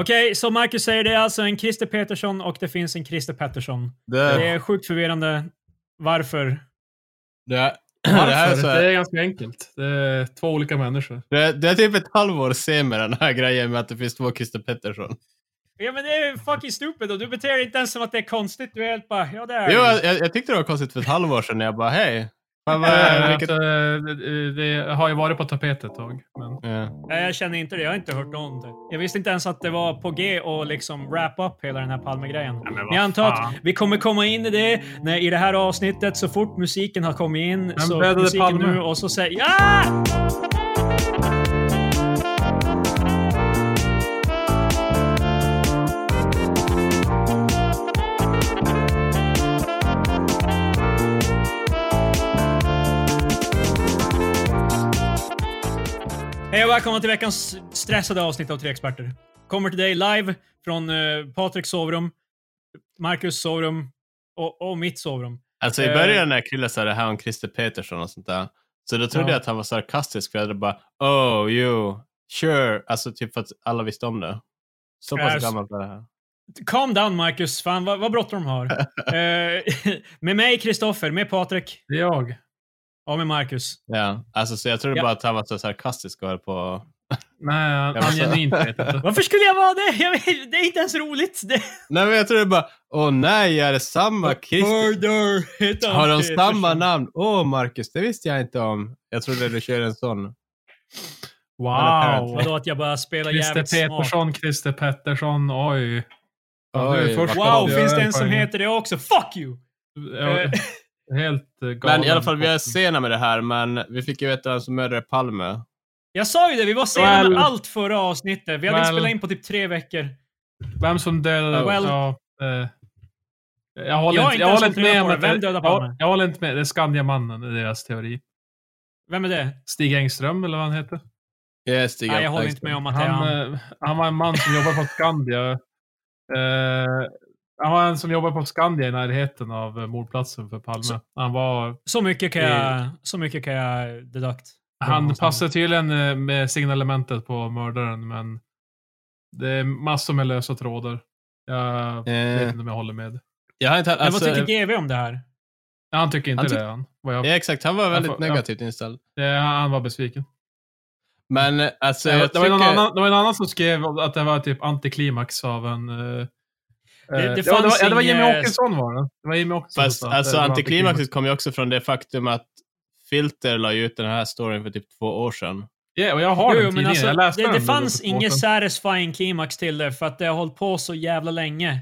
Okej, så Marcus säger det är alltså en Christer Petersson och det finns en Christer Pettersson. Det, Det är sjukt förvirrande. Varför? det, det, här är Varför? så Det här, är ganska enkelt. Det är två olika människor. det, det är typ ett halvår sen med den här grejen med att det finns två Christer Pettersson. Ja men det är fucking stupid och du beter dig inte ens som att det är konstigt. Du är helt bara, ja det är Jo, det. jag, jag tyckte det var konstigt för ett halvår sedan när jag bara hej. Fan, vad, Eh, vilket, alltså, det, det har ju varit på tapet ett tag. Men... ja. Nej, jag känner inte det. Jag har inte hört om det. Jag visste inte ens att det var på G och liksom wrap up hela den här Palme-grejen. men Men vad jag antar att vi kommer komma in i det när, i det här avsnittet så fort musiken har kommit in. så dödade musiken Palme? nu och så säger ja! Hej och välkomna till veckans stressade avsnitt av Tre Experter. Kommer till dig live från uh, Patriks sovrum, Marcus sovrum och, och mitt sovrum. Alltså i Eh. början när Krille sa det här om Christer Petersson och sånt där, så då trodde Ja. jag att han var sarkastisk för jag hade bara oh you, sure, alltså typ för att alla visste om det. Så är pass så- gammalt var det här. Calm down Marcus, fan vad, vad bråttom de har. Eh, med mig Kristoffer, med Patrik Det är jag. Och med Marcus. Ja, alltså så jag trodde Ja. bara att han var så sarkastisk och höll på Nej, han, Jag han måste- genuint vet inte. Varför skulle jag vara det? Jag vet, det är inte ens roligt. Det... Nej men jag trodde bara, åh nej, är det samma Christer? Har de samma namn? Åh Marcus, det visste jag inte om. Jag trodde du körde en sån. Wow! Vadå att jag bara spelar Christer jävligt smart? Petersson, Christer Pettersson, oj. Oj, vad Wow, finns det en som heter det också? Fuck you! Ja, Eh, Helt eh, galen. Men i alla fall, vi är sena med det här, men vi fick ju veta vem som mördade Palme. Jag sa ju det, vi var sena Well- med allt förra avsnittet. Vi hade Well- spelat in på typ tre veckor. Vem som dödade... Well- ja, eh, jag håller Jag har inte, inte jag håller inte med om det. att Vem dödade jag, Palme? jag håller inte med. Det är Skandiamannen, är deras teori. Vem är det? Stig Engström, eller vad han heter. Ja, Stig Nej, jag håller inte med om att det är Han, han. eh, han var en man som jobbade på Skandia. Eh, han var en som jobbade på Skandia i närheten av eh, mordplatsen för Palme. Så- Han var... Så mycket kan jag, så mycket kan jag deduct. Han passar tydligen eh, med signalementet på mördaren, men det är massor med lösa trådar. Jag vet Eh, inte om jag håller med. jag har inte Men alltså, vad tycker GV om det här? Han tycker inte Han tyck- det. Han, vad jag, Ja, exakt. Han var väldigt ja. negativt inställd. det, han var besviken. Men eh, alltså, det, var- jag det, var någon tycker... annan, det var en annan som skrev att det var typ antiklimax av en... eh, Det- eh, det ja, det, var, ja, det var Jimmy Åkesson var det. Det var Jimmy Åkesson Fast alltså det antiklimaxet kom ju också från det faktum att Filter la ut den här storyn för typ två år sedan. Ja, och jag har Jo, den tidningen. alltså, jag läste det, den det då fanns inget satisfying klimax till det för att det har hållit på så jävla länge.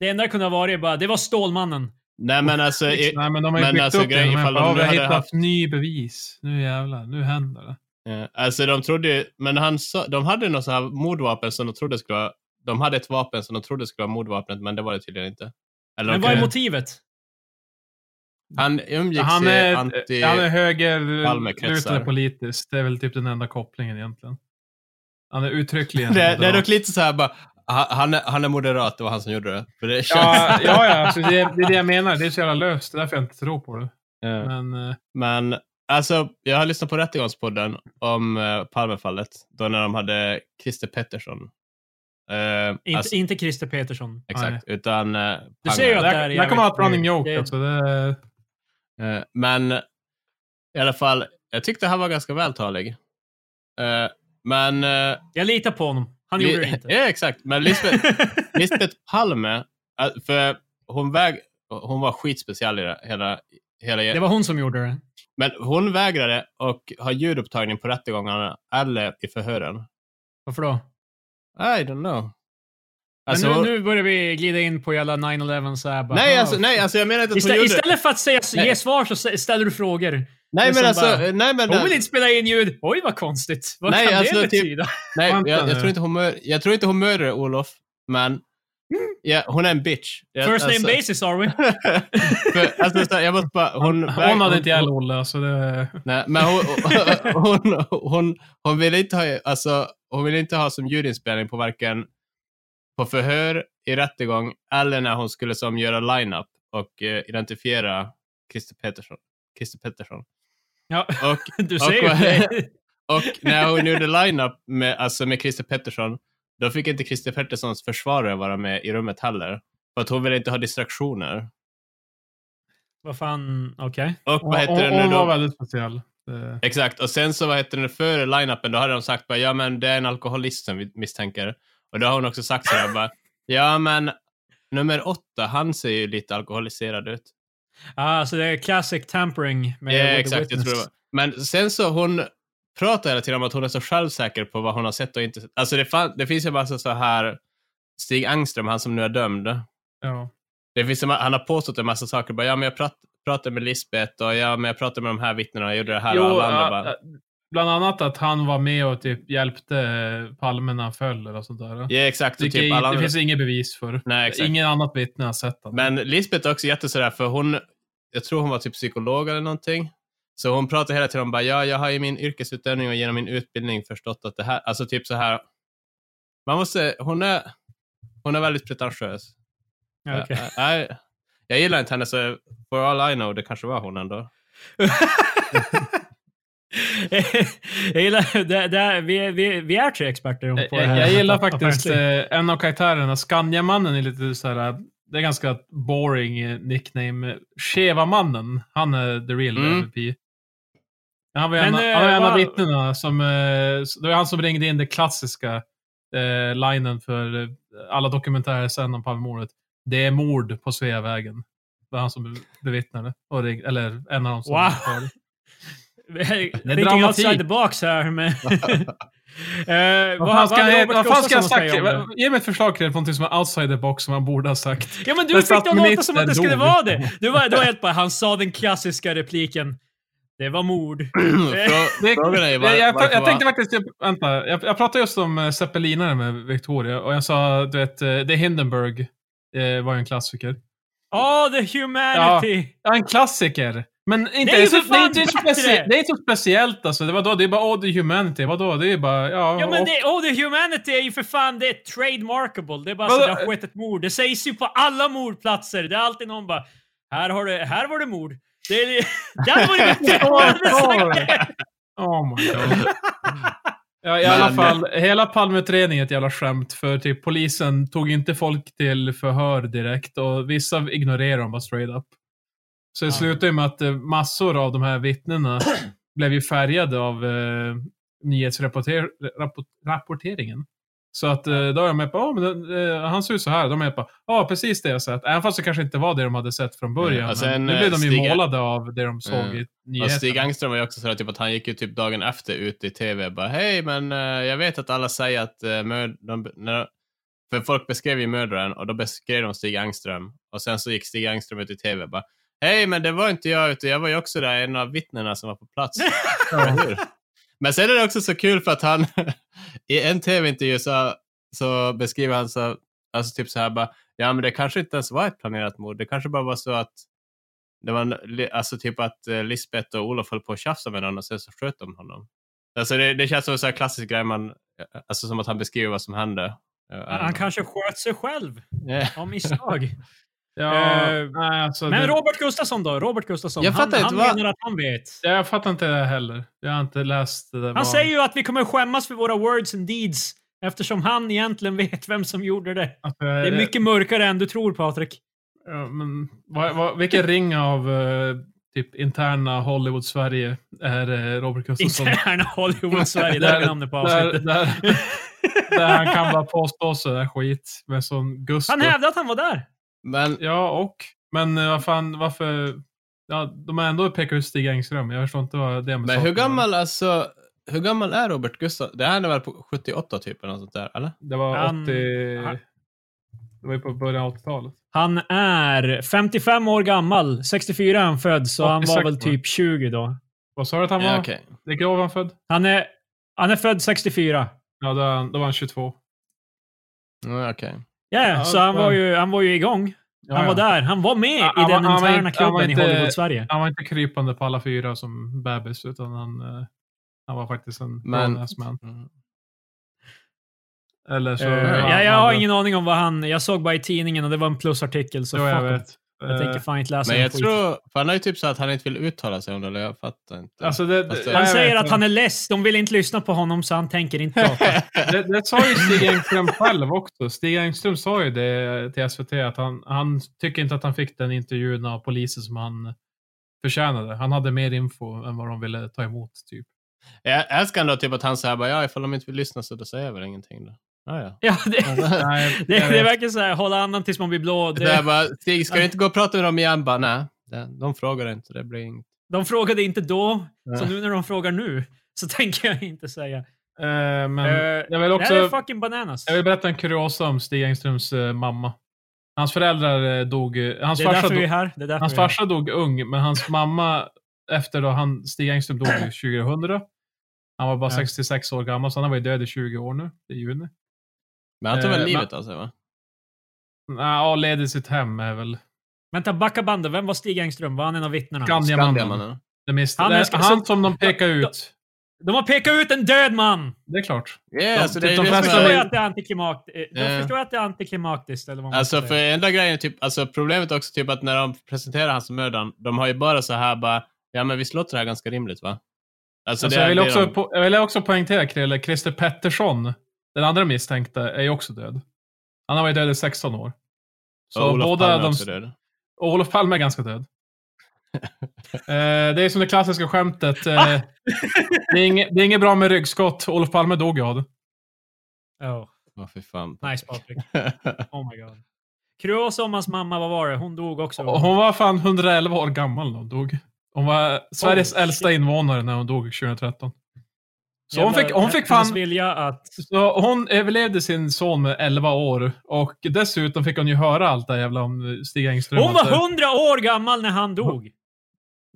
Det enda det kunde ha varit bara, det var Stålmannen. Nej men alltså, i, Nej, men de har ju men byggt alltså, upp det. De de "Ja, nu hade hittat haft- ny bevis. Nu jävlar, nu händer det. Ja, alltså de trodde ju, men han sa, de hade något så här mordvapen som de trodde skulle vara, de hade ett vapen som de trodde skulle vara mordvapnet, men det var det tydligen inte. Eller Men vad är motivet? Han umgicks Han i är, anti... han är höger politiskt. Det är väl typ den enda kopplingen egentligen. Han är uttryckligen det, det är dock lite så här bara, ha- han är, han är moderat, det var han som gjorde det. För det känns... Ja, ja, ja alltså det, det är det jag menar. Det är så jävla löst. Det är därför jag inte tror på det. Ja. Men eh, Men alltså, jag har lyssnat på Rättegångspodden om uh, Palmefallet, då när de hade Christer Pettersson. Eh, Inte, alltså, inte Christer Petersson. exakt, utan uh, Du ser ju att det är det här kommer ett running joke. Det- Alltså, det, Eh, men i alla fall, jag tyckte han var ganska vältalig. Men... Jag litar på honom. Han li- gjorde det inte. Ja, exakt. Men Lisbeth, Lisbeth Palme, för hon, väg, hon var skitspeciell i det, hela, hela det var hon som gjorde det. Men hon vägrade och ha ljudupptagning på rättegångarna eller i förhören. Varför då? I don't know. Alltså, hon- nu, nu börjar vi glida in på jävla 9-11 så här bara, nej, alltså, nej, alltså jag menar inte att hon Istället, för att säga, Nej. ge svar så ställer du frågor. Nej, men alltså, bara, nej, men... Hon vill inte spela in ljud. Oj, vad konstigt. Vad Nej, kan alltså, det typ- betyda? nej, jag, jag, tror inte hon mör, jag tror inte hon mördade Olof, men ja, hon är en bitch. Jag, First alltså, name basis are we? för, alltså, så jag måste bara... Hon, hon hade inte ihjäl Olle. Alltså det, Nej, men hon, hon, hon, hon, vill inte ha, alltså, hon vill inte ha som ljudinspelning på varken på förhör, i rättegång eller när hon skulle som göra line-up och eh, identifiera Christer Pettersson. Christer Pettersson. Ja, Och, du Och- ser ju det. och när hon gjorde line-up med, alltså med Christer Pettersson då fick inte Christer Petterssons försvarare vara med i rummet heller. För att hon ville inte ha distraktioner. Vad fan, okej. Och vad heter hon, det nu hon var då? väldigt speciell. Det- Exakt, och sen så vad heter det, före line-upen då hade de sagt bara, ja men det är en alkoholist som vi misstänker. Och då har hon också sagt sådär bara, ja men nummer åtta, han ser ju lite alkoholiserad ut. Ah, så det är classic tampering med the exakt, jag tror det var. Men sen så hon pratar hela tiden om att hon är så självsäker på vad hon har sett och inte sett. Alltså det, fan, det finns ju massa så här, Stig Angström, han som nu är dömd. Ja. Det finns han har påstått en massa saker, bara ja men jag prat, pratade med Lisbeth och ja men jag pratade med de här vittnena och gjorde det här och Jo, alla andra bara, bland annat att han var med och typ hjälpte Palme när han föll eller sånt där. ja exakt, och typ det andra. finns inget bevis för. Nej, exakt. Ingen annat vittne har sett honom. Men Lisbeth är också jätte sådär, för hon, jag tror hon var typ psykolog eller någonting. Så hon pratar hela tiden om bara, ja, jag har i min yrkesutövning och genom min utbildning förstått att det här, alltså typ så här. Man måste, hon är, hon är väldigt pretentiös. Okej. Jag, jag, jag gillar inte henne, så for all I know, det kanske var hon ändå. jag gillar, det, det, vi, vi, vi är tre experter på det jag, här. jag gillar faktiskt eh, en av karaktärerna, Skandiamannen är lite så här. Det är ganska boring eh, nickname. Cheva-mannen, han är the real Mm. MVP. Han var Men, en, av- eh, han var en av vittnena som, eh, det var han som ringde in det klassiska eh, linen för eh, alla dokumentärer sen om Palmemordet. Det är mord på Sveavägen. Det var han som bevittnade. Eller en av dem som Wow. hörde. Thinking dramatik. outside the box här med... Eh, Vad fan ska, hade jag, vad fan ska jag säga sagt? det? Ge mig ett förslag till någonting som är outside the box som man borde ha sagt. Ja men du Men fick det att låta som att det skulle vara det. Du var, du var helt bara, han sa den klassiska repliken. Det var mord. Det- Frågan är var, jag, tänkte faktiskt, vänta, jag, jag pratade just om eh, zeppelinare med Victoria och jag sa, du vet, eh, The Hindenburg eh, var ju en klassiker. Oh, the humanity! Ja, en klassiker! Men inte, Det är så, det, är inte bättre! specie, det är inte speciellt alltså. Det, var då, det är bara oh, the humanity. Vadå? Det är bara, ja. Ja men och- det, oh, the humanity är ju för fan, det är trademarkable. Det är bara Vadå? så det har skett ett mord. Det sägs ju på alla mordplatser. Det är alltid någon bara, här, har du, här var det mord. Det är, där var det fett om jag hade sagt det. Oh my god. Ja, i alla Men- fall, hela Palmeutredningen är ett jävla skämt. För typ polisen tog inte folk till förhör direkt och vissa ignorerade dem bara straight up. Så det Ja. slutade med att eh, massor av de här vittnena blev ju färgade av eh, nyhetsrapporteringen. Så att eh, då är de med på, oh, men eh, han ser ut så här. De är på, ja precis det jag sett. Även fast det kanske inte var det de hade sett från början. Ja, och men sen, nu blev de ju Stig- målade av det de såg Ja. i Och nyheterna. Stig Angström var ju också sådär typ att han gick ju typ dagen efter ut i tv bara hej men eh, jag vet att alla säger att uh, mörd- de, när, för folk beskrev ju mördaren och då beskrev de Stig Angström och sen så gick Stig Angström ut i tv bara hej men det var inte jag utan jag var ju också där en av vittnena som var på plats. Eller hur? Men sen är det också så kul för att han i en tv-intervju så, så beskriver han så, alltså typ så här bara, ja men det kanske inte ens var ett planerat mord, det kanske bara var så att det var en, alltså typ att eh, Lisbeth och Olof höll på att tjafsa med någon och sen så sköt de honom. Alltså det, det känns som en sån här klassisk grej man, alltså som att han beskriver vad som hände. Eh, Han kanske sköt sig själv av misstag. Ja, Eh, alltså, Men det, Robert Gustafsson då? Robert Gustafsson. Jag han han menar att han vet. jag fattar inte det heller. Jag har inte läst det där. Han vad- säger ju att vi kommer skämmas för våra words and deeds eftersom han egentligen vet vem som gjorde det. eh, Det är mycket mörkare än du tror, Patrik. Ja, men, vad, vad, vilken ring av eh, typ interna Hollywood-Sverige är eh, Robert Gustafsson? Interna Hollywood-Sverige, där är namnet på där, avsnittet. där, där han kan bara påstå sådär skit med sån gusto. Han hävdade att han var där. Men Ja, och. Men eh, vad fan, varför? Ja, de är ändå pekat ut Stig Engström. Jag förstår inte vad det är med Men hur gammal alltså, hur gammal är Robert Gustaf? Det här är väl på 78 typ eller något sånt där, eller? Det var Han- 80... han- Det var ju på början av 80-talet. Han är 55 år gammal. 64 är han född, så han var 86 väl typ 20 då. Vad sa du att han var? Ja, okej. Vilket år var han född? Han är, han är född 64. Ja, då, då var han 22. Ja, okej. Ja, Ja, så han var, ju, han var ju igång. Ja, han var där. Han var med Ja, i han den han interna inte- han var klubben i inte- Hollywood-Sverige. Han var inte krypande på alla fyra som bebis, utan han, eh, han var faktiskt en Men- Men... man. Mm. Eller så... Han ja, jag har ingen aning om vad han... Jag såg bara i tidningen och det var en plusartikel. Så Jo, jag vet. Jag Eh, tänker fan inte läsa Men en jag skit. tror, för han har ju typ så att han inte vill uttala sig om det, eller jag fattar inte. Alltså det, det- Han säger att han är less. De vill inte lyssna på honom så han tänker inte prata. Det, det sa ju Stig Engström själv också. Stig Engström sa ju det till SVT att han, han tycker inte att han fick den intervjun av polisen som han förtjänade. Han hade mer info än vad de ville ta emot. Typ. jag älskar ändå typ att han säger bara, ja ifall de inte vill lyssna så då säger jag väl ingenting då. Ja, ja. Ja, det, Nej, det, det verkar så här, hålla andan tills man blir blå. Det Det, bara, Stig, ska du inte gå och prata med dem igen? Bara, nej, det- de frågar inte, det blir inget. de frågade inte då, så Ja. nu när de frågar nu så tänker jag inte säga. Eh, men Eh, jag vill Det här är också fucking bananas. jag vill berätta en kuriosa om Stig Engströms eh, mamma. Hans föräldrar dog... Hans det är farsa därför vi är dog, här. Det är hans är här. farsa dog ung, men hans mamma, efter då han, Stig Engström dog ju 2000. Han var bara Ja. 66 år gammal, så han har varit död i 20 år nu. I juni. Men han tog väl Eh, livet av sig va? Ja, led i sitt hem är väl Vänta, backa bandet. Vem var Stig Engström? Var han en av vittnena? Skandiamannen. Han han, är ska- han som de pekar ut. De har pekat ut en död man! Det är klart. Yeah, De- alltså, det ju de som flesta förstår jag att det är antiklimat. eh, Då Ja. förstår jag att det är antiklimatiskt. Eller vad man Alltså för enda grejen är typ, alltså problemet är också typ att när de presenterar hans mördaren, de har ju bara så här bara, ja men visst låter det här ganska rimligt va? Alltså, Alltså, jag, vill det också, de, jag vill också poängtera, Krille, Christer Pettersson, den andra misstänkta, är ju också död. Han har varit död i 16 år. Så och Olof båda Palme är de... också död. Och Olof Palme är ganska död. eh, det är som det klassiska skämtet. Eh, det, är inget, det är inget bra med ryggskott. Olof Palme dog av det. Oh, Åh fy fan. nice Patrik. Oh my god. Hans mamma, vad var det? Hon dog också. Och hon var fan 111 år gammal när hon dog. Hon var Sveriges Oh, äldsta invånare när hon dog 2013. Så hon fick, hon fick fan... vilja att... Så hon överlevde sin son med 11 år och dessutom fick hon ju höra allt det jävla om Stig Engström. Hon var Att det- 100 år gammal när han dog.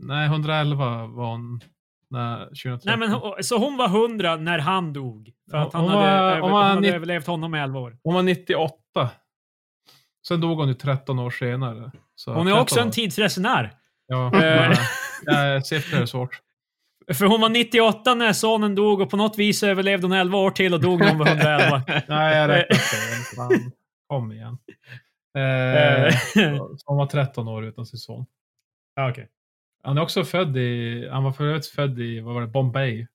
Nej, 111 var hon när 2013. Nej, men, hon- så hon var 100 när han dog. För att han Hon hade, var- över, hon hade nitt- överlevt honom med 11 år. Hon var 98. Sen dog hon ju 13 år senare. Hon är 13 också en år. tidsresenär. Ja, Eh. ja, siffror är svårt. För hon var 98 när sonen dog och på något vis överlevde hon 11 år till och dog när hon var 111. Nej, jag räknar. Fan, Kom igen. Eh, så hon var 13 år utan sin son. ja, okej. Han är också född i, han var för övrigt född i, vad var det, Bombay.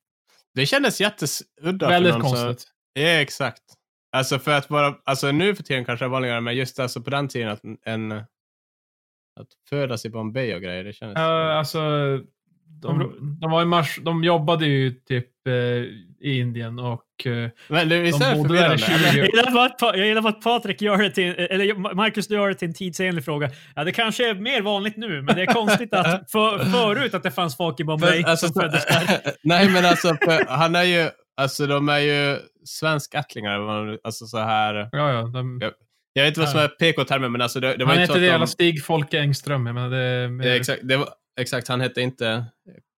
Det kändes jätteudda Väldigt för någon konstigt. Som, ja, exakt. Alltså för att vara, alltså nu för tiden kanske det är vanligare, men just alltså på den tiden att en, att födas i Bombay och grejer, det kändes... Ja, alltså, de, de, var i mars, de jobbade ju typ eh, i Indien och eh, men det, visst de är bodde där i förvirrande? 20 eller? Jag gillar att jag gillar att Patrik gör det till, eller Marcus du gör det till en tidsenlig fråga. Ja, det kanske är mer vanligt nu, men det är konstigt att för, förut att det fanns folk i Bombay För, alltså, som föddes där. nej men alltså, för, han är ju, alltså de är ju svenskättlingar, alltså så här. ja, ja, de, Ja, Jag vet inte vad som är PK-termen, men alltså det, det var han heter det jävla de, Stig Folke Engström. Jag menar, det, är mer- Ja, exakt, det var, exakt, han hette inte,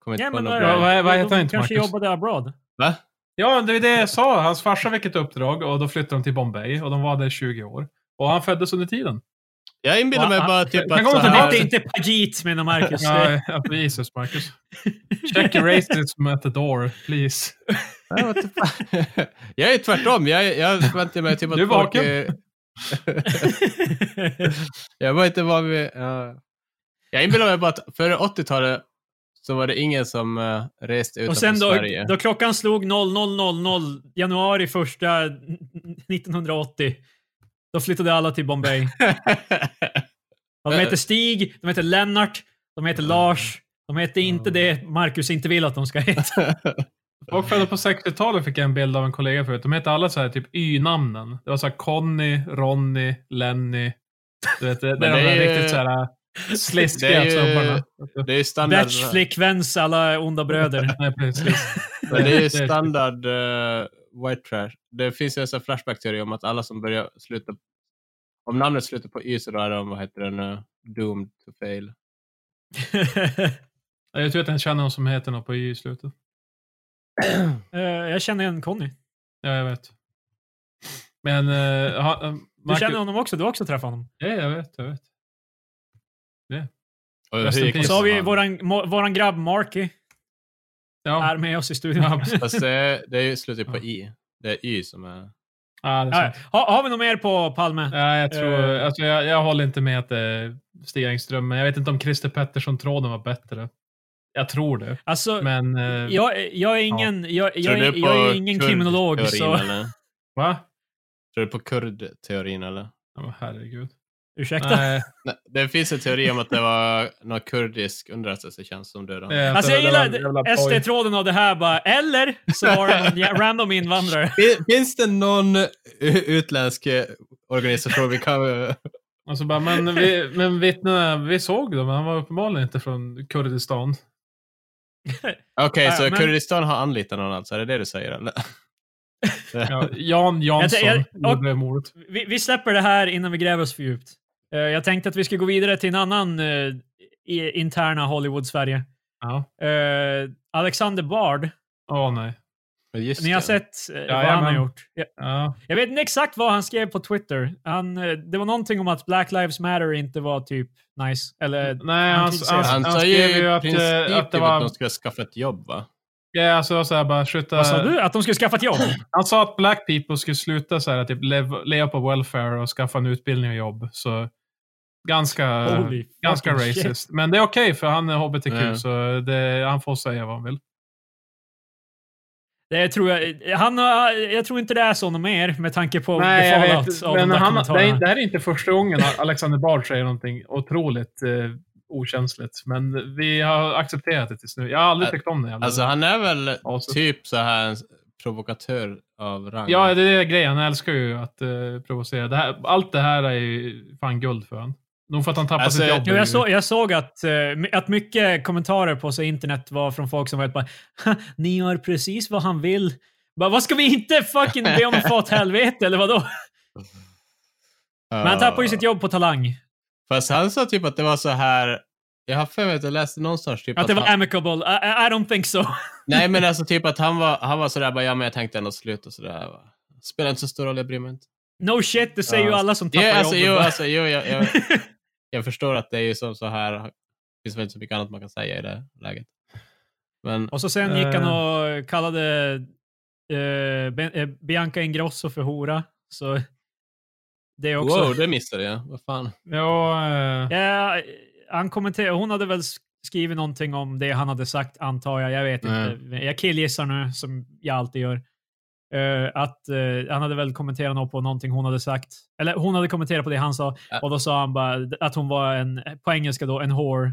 kommer inte Ja, på men något vad, bra. vad- vad- heter han inte, kanske Marcus? jobbade abroad. Va? Ja, det är det jag sa. Hans farsa fick ett uppdrag och då flyttade de till Bombay och de var där i 20 år. Och han föddes under tiden. Jag inbillar mig bara typ Kan att så här, hette inte Pajit menar Marcus. Ja, ja, Jesus, Marcus. Check your racism at the door, please. Nej, jag är tvärtom, jag, jag förväntar mig typ att Du är folk vaken. är- Jag var inte van vid... Ja. Jag inbillar mig bara att före 80-talet så var det ingen som uh, reste utanför Och sen då, Sverige. då klockan slog 00.00 januari första 1980, då flyttade alla till Bombay. Och de heter Stig, de heter Lennart, de heter Lars. De heter inte det Marcus inte vill att de ska heta. Folk födda på 60-talet fick jag en bild av en kollega förut. De hette alla så här typ Y-namnen. Det var så här Conny, Ronny, Lenny. Du vet, det, det är de där riktigt så här det sliskiga är ju- snubbarna. det är ju standard... Batchflickväns alla onda bröder. Nej, precis. Men det är ju standard eh, white trash. Det finns ju en sån flashback-teori om att alla som börjar sluta... Om namnet slutar på Y så då är de, vad heter den, uh, doomed to fail. Jag tror att jag känner någon som heter något på Y i slutet. Eh, jag känner en Conny. Ja, jag vet. Men... Uh, ha, uh, Du känner honom också? Du har också träffat honom? Ja, jag vet, jag vet. Och Rest hur in gick det Och så har vi våran, våran grabb Marky Ja, är med oss i studion. ja. Fast det, det är ju slutet på I. Det är Y som är... ja det är Ja, sant. har, har vi något mer på Palme? Ja, jag tror... Eh. Alltså, jag, jag håller inte med att det Stig Engström, men jag vet inte om Christer Pettersson-tråden var bättre. Jag tror det. Alltså, Men... eh, jag, jag är ingen, jag, Tror jag, du är- på jag är ingen kriminolog, så Eller? Va? Tror du på kurdteorin eller? Ja, men herregud. Ursäkta. Nej, Nej, det finns en teori om att det var någon kurdisk underrättelsetjänst som dödade honom. Alltså jag gillar. SD-tråden av det här bara, eller så var det jä- random invandrare. Fin- Finns det någon utländsk eh, organisation vi kan... eh, Och så bara, men, vi, men vittnena, vi såg dem, han var uppenbarligen inte från Kurdistan. Okej, Ja, så men- Kurdistan har anlitat någon alltså? Är det det du säger eller? Ja, Jan Jansson Jag- jag- mordet. Vi, vi släpper det här innan vi gräver oss för djupt. Eh, jag tänkte att vi ska gå vidare till en annan eh, interna Hollywood-Sverige. Ja. Eh, Alexander Bard. Åh nej. Men Just Ni har det. sett eh, vad Jajamän. han har gjort. Jag, Ja. jag vet inte exakt vad han skrev på Twitter. Han, det var någonting om att Black Lives Matter inte var typ nice. Eller, Nej, han, han, Han han, skrev ju att, att det typ att de var... skulle skaffa ett jobb va? Ja, alltså så här, bara skjuta... vad sa du? Att de skulle skaffa ett jobb? Han sa att black people skulle sluta så här, typ lev- leva på welfare och skaffa en utbildning och jobb. Så ganska, Holy ganska fucking shit. racist. Men det är okej för han är hbtq, Ja. så det, han får säga vad han vill. Det tror jag, han, jag tror inte det är så mer med tanke på Nej, jag the vet. av Men han, det, det här är inte första gången Alexander Bard säger någonting otroligt eh, okänsligt. Men vi har accepterat det tills nu. Jag har aldrig tyckt om det. Alltså han är väl Alltså. typ så här en provokatör av rang? Ja, det är grejen. Han älskar ju att uh, provocera. Det här, allt det här är ju fan guld för honom. Nog för att han tappar Alltså, sitt jobb. Jo, jag, så, jag såg att, eh, att mycket kommentarer på så internet var från folk som var bara "Ha, “Ni gör precis vad han vill”. Bara, vad ska vi inte fucking be om att få åt helvete eller vadå? Men han tappar ju sitt jobb på Talang. Fast han sa typ att det var så här... Jag har för mig att jag läste någonstans typ Att det var han, amicable. I, I don't think so. Nej men alltså typ att han var, han var sådär bara ja men jag tänkte ändå sluta sådär. Spelar inte så stor roll, jag bryr mig inte. No shit, det säger ju Ja. alla som tappar Ja, alltså, jobbet. jo, bara. alltså, jo, jag, jag, jag förstår att det är ju som så här. Det finns väl inte så mycket annat man kan säga i det läget. Men Och så sen gick han och kallade eh, eh, Bianca Ingrosso för hora. Så det är också... wow, det missade jag. Vad fan. Ja, eh, Ja, han kommenterade, hon hade väl skrivit någonting om det han hade sagt, antar jag. Jag vet Nej. inte. Jag killgissar nu, som jag alltid gör. Eh, att eh, han hade väl kommenterat något på någonting hon hade sagt. Eller hon hade kommenterat på det han sa. Ja. Och då sa han bara att hon var en, på engelska då, en whore.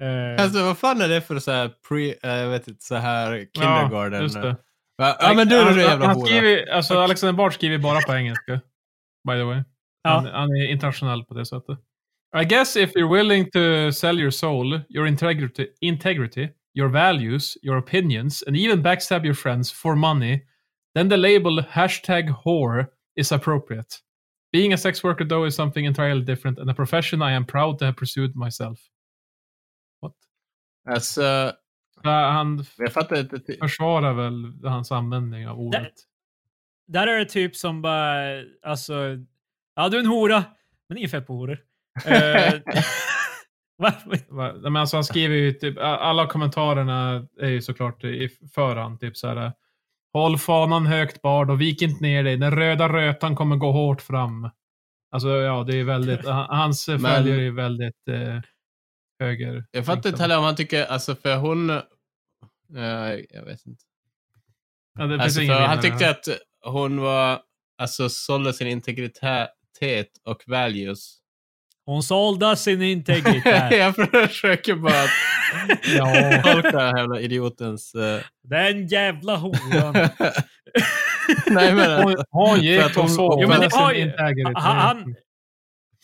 Eh, Alltså vad fan är det för så här pre, jag vet inte, så här ja, kindergarten? just det. Va? Ja men du är du jävla han skriver, alltså Alexander Bard skriver bara på engelska. By the way. Ja. Han, han är internationell på det sättet. I guess if you're willing to sell your soul, your integrity, integrity, your values, your opinions, and even backstab your friends for money, then the label hashtag whore is appropriate. Being a sex worker though is something entirely different and a profession I am proud to have pursued myself. What? Alltså, Ja, Han jag fattar inte. ty- försvarar väl hans användning av ordet. Där är det typ som bara, alltså, ja du är en hora, men inget fel på horor. Va? Va- Men alltså han skriver ju typ, alla kommentarerna är ju såklart i förhand. Typ så här. Håll fanan högt Bard och vik inte ner dig. Den röda rötan kommer gå hårt fram. Alltså ja, det är väldigt, han- hans följare är väldigt eh, höger. Jag fattar inte heller om han tycker, alltså för hon... eh, jag vet inte. Ja, det Alltså, för han tyckte här. att hon var, alltså sålde sin integritet och values. Hon sålde sin integritet. jag försöker bara Ja. tolka den här jävla idiotens... eh, Den jävla horan. Nej men Hon, gick och såg Jo, men det har ju- han, han,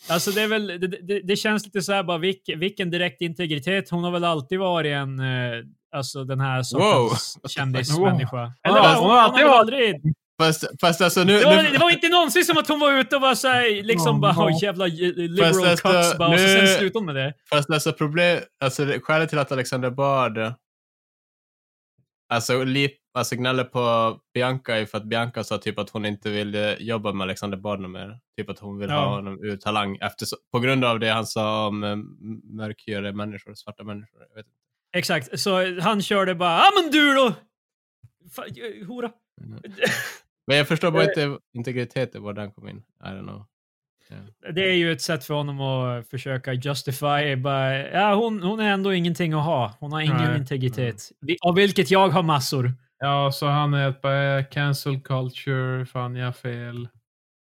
alltså det är väl, det, det, det känns lite så här bara, vilk, vilken direkt integritet. Hon har väl alltid varit en, eh, alltså den här sortens Wow. kändismänniska. Ja, Eller hon hon, har hon, har alltid varit- aldrig... fast, fast alltså nu... Det var, nu det var inte någonsin som att hon var ute och var såhär, liksom Ja, bara, oh, jävla eh, liberal alltså, cucks bara, och så nu- sen slutade hon med det. Fast alltså problem, alltså skälet till att Alexander Bard alltså, li, alltså gnäller på Bianca är för att Bianca sa typ att hon inte ville jobba med Alexander Bard mer. Typ att hon vill Ja. ha honom ur talang efter, på grund av det han sa om eh, mörkhyade människor, svarta människor. Jag vet inte. Exakt, så han körde bara, ja men du då! Fan, hora. Men jag förstår bara inte integriteten var den kom in. I don't know. Det är ju ett sätt för honom att försöka justify. Bara, ja, hon, hon är ändå ingenting att ha. Hon har ingen Nej. integritet. Av vilket jag har massor. Ja, så han är bara cancel culture, fan jag har fel,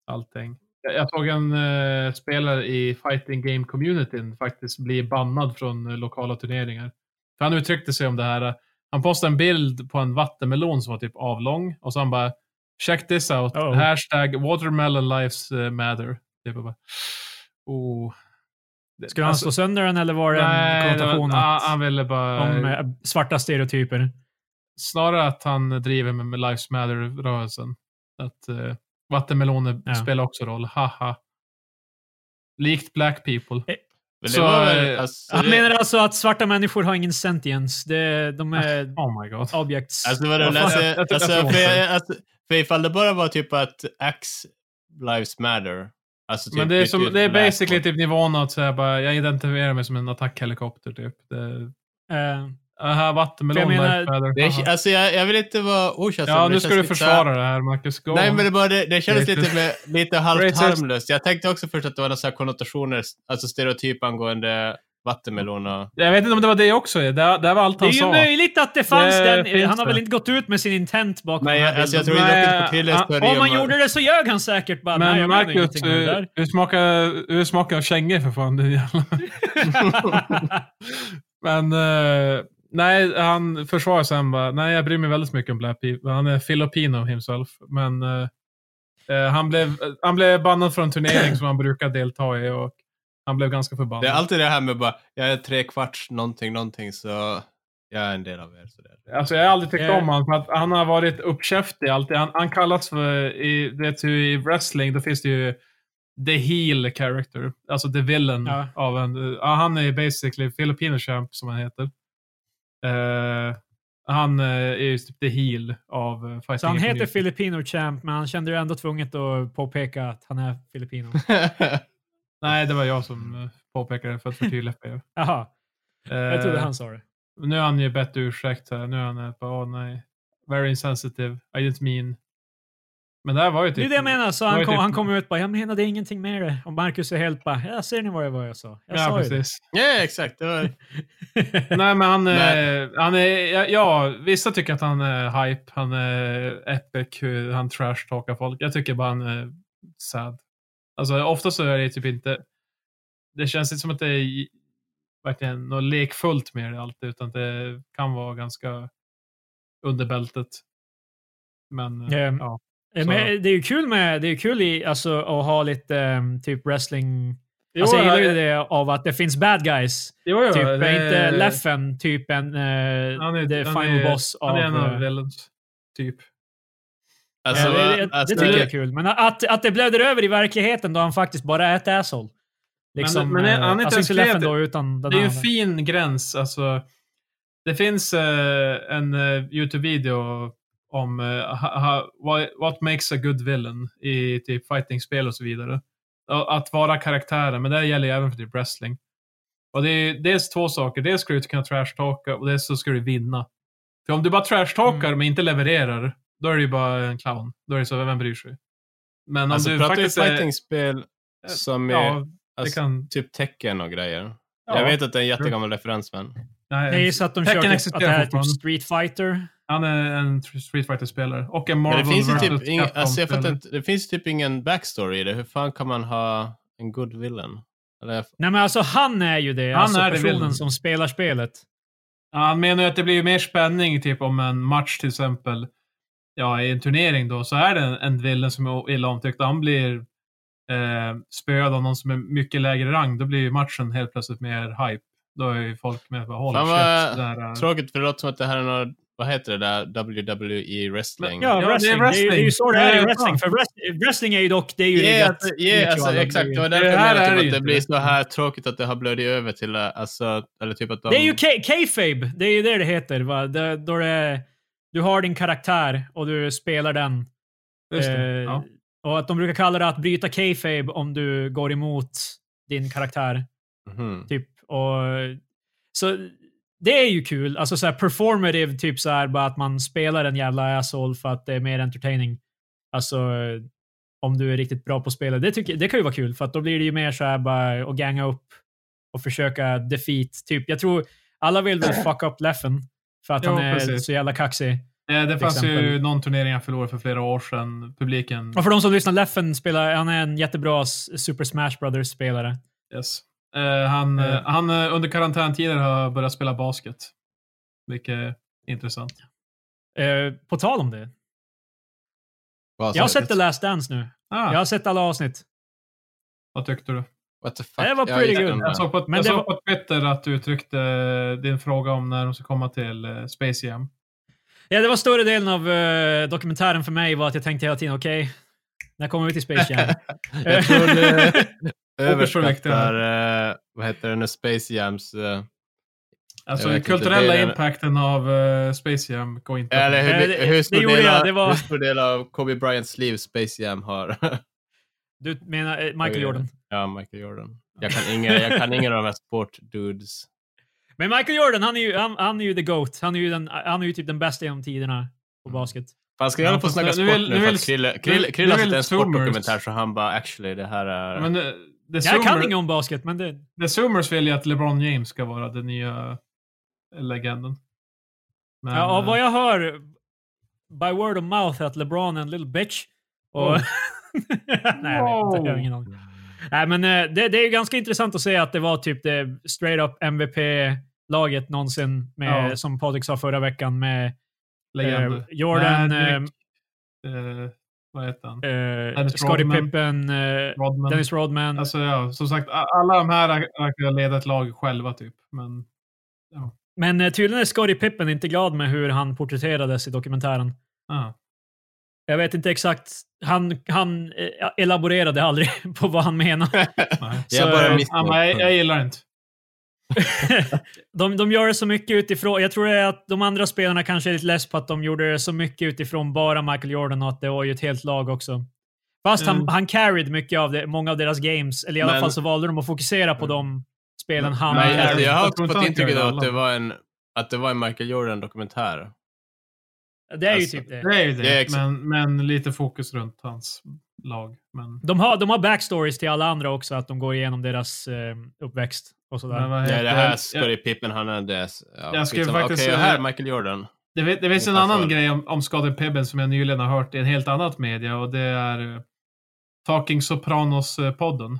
allting. Jag- Jag såg en eh, spelare i fighting game communityn faktiskt bli bannad från eh, lokala turneringar. För han uttryckte sig om det här. eh, Han postade en bild på en vattenmelon som var typ avlång och så han bara Check this out. Oh. Hashtag watermelon lives eh, matter. Typ bara, oh. Skulle han alltså, slå sönder den eller var det en nej, det var- konnotation ja, att, han ville bara... om eh, svarta stereotyper? snarare att han driver med, med Lives Matter-rörelsen. Att uh, vattenmeloner Ja. spelar också roll. Haha. Likt black people. Men det Så, var eh, alltså, Han det, menar alltså att svarta människor har ingen sentience. Det, de är Oh my god. objects. Alltså Vad alltså, jag tycker alltså, jag för, ifall det bara var typ att X lives matter. Alltså typ Men det är, som, det är basically typ nivån att säga bara, jag identifierar mig som en attackhelikopter typ. Det, Eh, aha, vattenmelon, menar. Det alltså jag, jag vill inte vara okänslig. Ja, men nu ska du lite försvara det här, Marcus. Go Nej, men det, bara, det, det kändes lite, med, lite halvt harmlöst. Jag tänkte också först att det var några så här konnotationer, alltså stereotyp angående vattenmelon och... Jag vet inte om det var det också. Det, det var allt det han är ju sa. möjligt att det fanns Det den. finns Han har det. väl inte gått ut med sin intent bakom Nej, den här jag, alltså jag tror. Nej, inte på han- teori Om man om- gjorde det så ljög han säkert bara. nej, Men jag menar Marcus, det hur, hur, smakar, hur smakar kängor för fan? din jävla- Men eh, nej, han försvarar sig. Han bara, nej jag bryr mig väldigt mycket om Black People. Han är Filipino himself. Men eh, han, blev, han blev bannad från en turnering som han brukar delta i och han blev ganska förbannad. Det är alltid det här med bara, jag är tre kvarts någonting, någonting, så jag är en del av er. Sådär. Alltså jag har aldrig tyckt Eh. om honom för att han har varit uppkäftig alltid. Han, han kallas för, i, det, i wrestling, då finns det ju the heel character. Alltså the villain Ja. av en, ja, han är basically Filipino champ som han heter. Eh, han eh, är ju typ the heel av uh, fighting. Så han heter. Filipino Champ, men han kände ju ändå tvunget att påpeka att han är Filipino. Nej, det var jag som uh, påpekade för att förtydliga för er. Jaha, jag trodde Eh, han sa det. Nu har han ju bett ursäkt här. Nu är han på, åh nej. Very insensitive. I didn't mean. Men det här var ju typ... Det är det jag menar, så han kom, typ- han kom ut bara, jag menade ingenting med det. Och Marcus är helt bara, ja ser ni vad det var jag sa? Jag Ja, sa precis. ja, exakt. Det var... Nej, men han, Nej. eh, han är... Ja, ja, vissa tycker att han är hype. Han är epic. Han trash-talkar folk. Jag tycker bara han är sad. Alltså ofta så är det typ inte... Det känns inte som att det är verkligen något lekfullt med det alltid, utan det kan vara ganska under bältet. Men, eh, Ehm, ja. Eh, Så- Men det är ju kul med, det är kul i, alltså, att ha lite ehm, typ wrestling. Jo, alltså, jag gillar ju det av att det finns bad guys. Jo, jo, typ, det- inte Leffen typ en, uh, Han är, the final är, boss Han av... är en av eh, villains, typ. Alltså, ja, det, det, alltså, det tycker jag är kul. Men att, att det blöder över i verkligheten då han faktiskt bara är ett asshole. Liksom, men är- eh, han är inte alltså ens då, utan Det är ju en fin gräns. Alltså, det finns eh, en eh, YouTube-video om eh, ha, ha, what, makes a good villain i typ fighting-spel och så vidare. Att vara karaktären, men det gäller ju även för typ wrestling. Och det är dels två saker. Dels ska du kunna trashtalka och dels så ska du vinna. För om du bara trashtalkar Mm. men inte levererar, då är du ju bara en clown. Då är det så, vem bryr sig? Men om alltså du faktiskt är- fightingspel som är Ja, det alltså, kan... typ tecken och grejer. Ja. Jag vet att det är en jättegammal referens, men... Nej, Jag gissar att de kör att det här är typ Street Fighter. Han är en tr- Street Fighter-spelare. Och en Men Marvel det finns ju typ ingen, Capcom alltså jag fattar inte, det finns typ ingen backstory i det. Hur fan kan man ha en good villain? Eller, Nej men alltså han är ju det. Han alltså är det personen villain. som spelar spelet. Ja, Han menar ju att det blir mer spänning typ om en match till exempel. Ja, i en turnering då, så är det en, en villain som är illa omtyckt. Han blir eh, spöad av någon som är mycket lägre rang. Då blir ju matchen helt plötsligt mer hype. Då är ju folk med på håll. Där, eh, tråkigt, för det låter som att det här är något, vad heter det där, WWE wrestling? Ja, Ja, det är wrestling. Det är, ju- det är ju så det är i wrestling. För wrest- wrestling är ju dock, det är ju alltså, vet ju ja, alltså, alla. exakt. Det var Det därför jag här menade är typ det att det inte. blir så här tråkigt att det har blödit över till, eh, alltså, eller typ att de... Det är ju K- kayfabe. Det är ju det det heter. Va? Det, då det är, du har din karaktär och du spelar den. Just det. Eh, Ja. Och att de brukar kalla det att bryta kayfabe om du går emot din karaktär. Mhm. Typ. Och, så det är ju kul. Alltså så här performative, typ så här bara att man spelar en jävla asshole för att det är mer entertaining. Alltså, om du är riktigt bra på spelet. Det, tycker, det kan ju vara kul, för att då blir det ju mer så här bara att ganga upp och försöka defeat. Typ, jag tror alla vill väl fuck up Leffen för att Jo, han är precis. så jävla kaxig. Eh, Det fanns ju exempel. någon turnering jag förlorade för flera år sedan. Publiken... Och för de som lyssnar, Leffen spelar, han är en jättebra Super Smash Brothers-spelare. Yes. Eh, han, Eh. eh, han under karantäntider har börjat spela basket. Vilket är intressant. Eh, på tal om det. Vad Jag har sett? The Last Dance nu. Ah, Jag har sett alla avsnitt. Vad tyckte du? What the fuck? Det var pretty good. Jag såg på, Men jag det såg var- på Twitter att du uttryckte din fråga om när de ska komma till eh, Space Jam. Ja, det var större delen av eh, dokumentären för mig var att jag tänkte hela tiden, okej, när kommer vi till Space Jam? Jag tror du Återprojekter. överskattar, eh, vad heter det nu, Space Jams. eh, Alltså den inte, kulturella det är- impacten av eh, Space Jam går inte Eller hur, det- hur, det det hur stor del av Kobe Bryants liv Space Jam har? Du menar eh, Michael Jordan? ja, Michael Jordan. Jag kan inga, jag kan ingen av de här sportdudes. Men Michael Jordan, han är ju, han, han är ju the GOAT. Han är ju, den, han är ju typ den bästa genom tiderna på Mm. basket. Fan, ska Ja, jag hålla på och snacka nu sport vill- nu? nu För vill- att Krille, Krille, Krille har en sportdokumentär så han bara actually det här är... Men eh, The Jag kan Zoomer- inget om basket, men det... The Zoomers vill ju att LeBron James ska vara den nya legenden. Men, ja, och vad eh, jag hör by word of mouth är att LeBron är en little bitch. Och... Wow. Nej, jag vet inte. Jag har ingen aning. Nej, men eh, det, det är ju ganska intressant att se att det var typ det straight up MVP-laget någonsin, med, Ja. som Patrik sa förra veckan, med eh, Jordan, eh, Magic, eh, vad heter han? eh, Scottie. Pippen, eh, Rodman. Dennis Rodman. Alltså ja, som sagt, alla de här kunnat leda ett lag själva typ. Men Men eh, tydligen är Scottie Pippen inte glad med hur han porträtterades i dokumentären. ja. Jag vet inte exakt. Han, han eh, elaborerade aldrig på vad han menar. Nej. Jag Så, bara eh, missade. Ja, men jag, jag gillar inte. de, de gör det så mycket utifrån. Jag tror det är att de andra spelarna kanske är lite less på att de gjorde det så mycket utifrån bara Michael Jordan och att det var ju ett helt lag också. Fast han, Mm. han carried mycket av det, många av deras games. Eller i alla Men- fall så valde de att fokusera på de spelen han... Men Nej, jag har jag fått han intrycket av alla. att det var en, att det var en Michael Jordan-dokumentär. Det är ju alltså, typ det. Det är ju det. Det är men, men lite fokus runt hans lag. Men, De har, de har backstories till alla andra också, att de går igenom deras eh, uppväxt och sådär. men Ja, heter det här jag- Scottie Pippen, han är det. Ja, Jag skulle faktiskt Okej, säga- här är Michael Jordan. Det, det finns en annan grej om, om Scottie Pippen som jag nyligen har hört i en helt annat media och det är eh, Talking Sopranos-podden.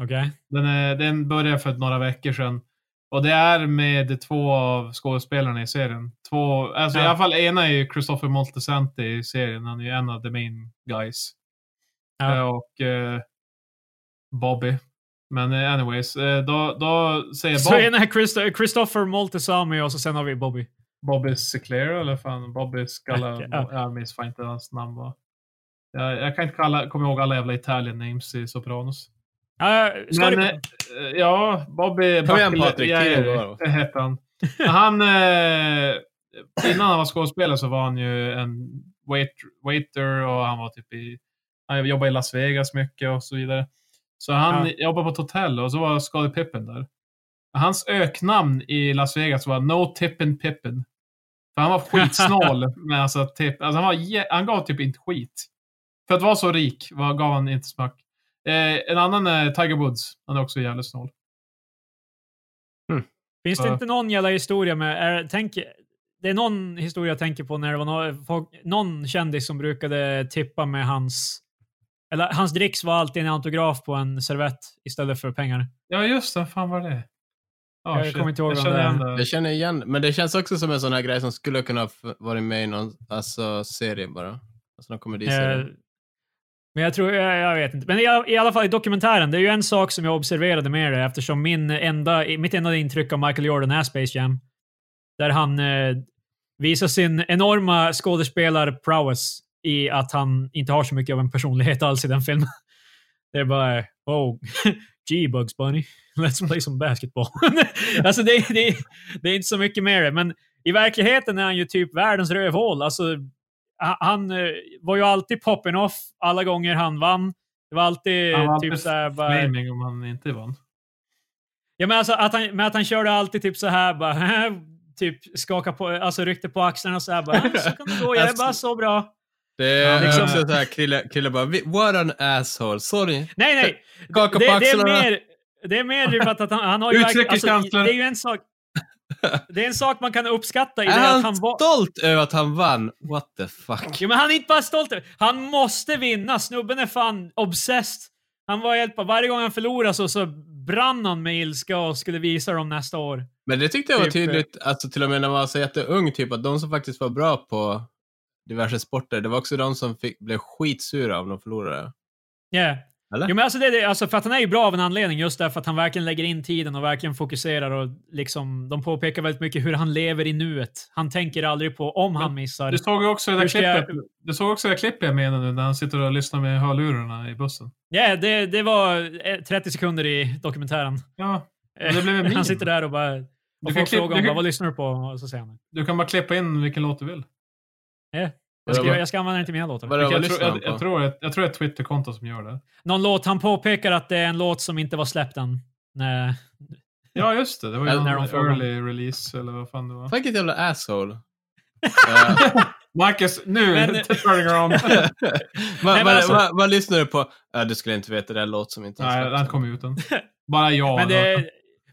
Okej? Den, är, den började för några veckor sedan. Och det är med två av skådespelarna i serien. Två, alltså Ja. i alla fall ena är ju Christopher Moltisanti i serien. Han är ju en av the main guys. Ja. Eh, Och eh, Bobby. Men eh, anyways, eh, då, då säger Så Bob, ena är Christo- Christopher Moltesami och så sen har vi Bobby. Bobby Sinclair eller fan Bobby Scala. Ja. Jag minns fan inte hans namn var. Jag, jag kan inte kalla, komma ihåg alla jävla Italian names i Sopranos. Ja, Scottie Men, Pippen. eh, ja, Bobby Kom igen, Patrik, hette han. han eh, innan han var skådespelare så var han ju en wait, waiter och han var typ i, han jobbade i Las Vegas mycket och så vidare. Så han Ja. jobbade på ett hotell och så var Scottie Pippen där. Hans öknamn i Las Vegas var No Tippin Pippen. För han var skitsnål med alltså tipp. Alltså han, var, han gav typ inte skit. För att vara så rik var, gav han inte smack. Eh, en annan är Tiger Woods. Han är också jävligt snål. Finns det Ja. inte någon jävla historia med... Är, tänk, det är någon historia jag tänker på när det var folk, någon kändis som brukade tippa med hans... Eller hans dricks var alltid en autograf på en servett istället för pengar. Ja, just det. Fan var det? Ja, Jag shit. kommer inte ihåg Jag känner det. Jag känner igen men det känns också som en sån här grej som skulle kunna ha varit med i någon alltså, serie bara. Alltså någon komediserie. Eh, men jag tror, jag, jag vet inte. Men i, i alla fall i dokumentären, det är ju en sak som jag observerade med det eftersom min enda, mitt enda intryck av Michael Jordan är Space Jam. Där han eh, visar sin enorma skådespelar-prowess i att han inte har så mycket av en personlighet alls i den filmen. Det är bara, oh, gee Bugs Bunny, let's play some basketball. alltså det, det, det är inte så mycket med det, men i verkligheten är han ju typ världens rövhål. Alltså, han, han eh, var ju alltid popping off alla gånger han vann. Det var alltid Han var typ alltid såhär bara... om han inte vann. Ja, men alltså att han, men att han körde alltid typ så här bara, typ skaka på, alltså ryckte på axlarna och så här bara, "Ah, så kan det gå, jag är bara så bra. Det är liksom- också så här, Krille, Krille bara, "Vi- what an asshole, sorry. Nej, nej! Skaka Det, på det, är axlarna. mer, det är mer typ att, han, han har ju verkligen- alltså, Utrikeskansler. Det är ju en sak... Det är en sak man kan uppskatta i Är det han, att han var... stolt över att han vann? What the fuck? Jo, men han är inte bara stolt över- Han måste vinna! Snubben är fan obsessed. Han var helt på... Varje gång han förlorade så, så brann han med ilska och skulle visa dem nästa år. Men det tyckte jag var Typ, tydligt, alltså till och med när man var så jätteung, typ att de som faktiskt var bra på diverse sporter, det var också de som fick, blev skitsura om de förlorade. Yeah. Eller? Jo, men alltså det, är det, alltså för att han är ju bra av en anledning, just därför att han verkligen lägger in tiden och verkligen fokuserar och liksom, de påpekar väldigt mycket hur han lever i nuet. Han tänker aldrig på om han missar. Du såg ju också det där ska jag- klippet. Du såg också det klippet jag menar nu när han sitter och lyssnar med hörlurarna i bussen. Ja, det, det var eh, 30 sekunder i dokumentären. Ja, det blev en han sitter där och bara... Och kan folk klippa- frågar du om kan- vad lyssnar du på? Och så säger han du kan bara klippa in vilken låt du vill. Jag ska, jag ska använda den till mina låtar. Vad jag, tror, jag, jag, tror, jag, jag tror det är ett Twitterkonto som gör det. Någon låt, han påpekar att det är en låt som inte var släppt än. Nej. Ja, just det. Det var ju när de early release eller vad fan det var. Vilket jävla asshole. Marcus, nu! Men- turning around. vad, alltså- lyssnar du på? Ja, du skulle inte veta, det är en låt som inte har Nej, den kom ut än. Bara jag. Men det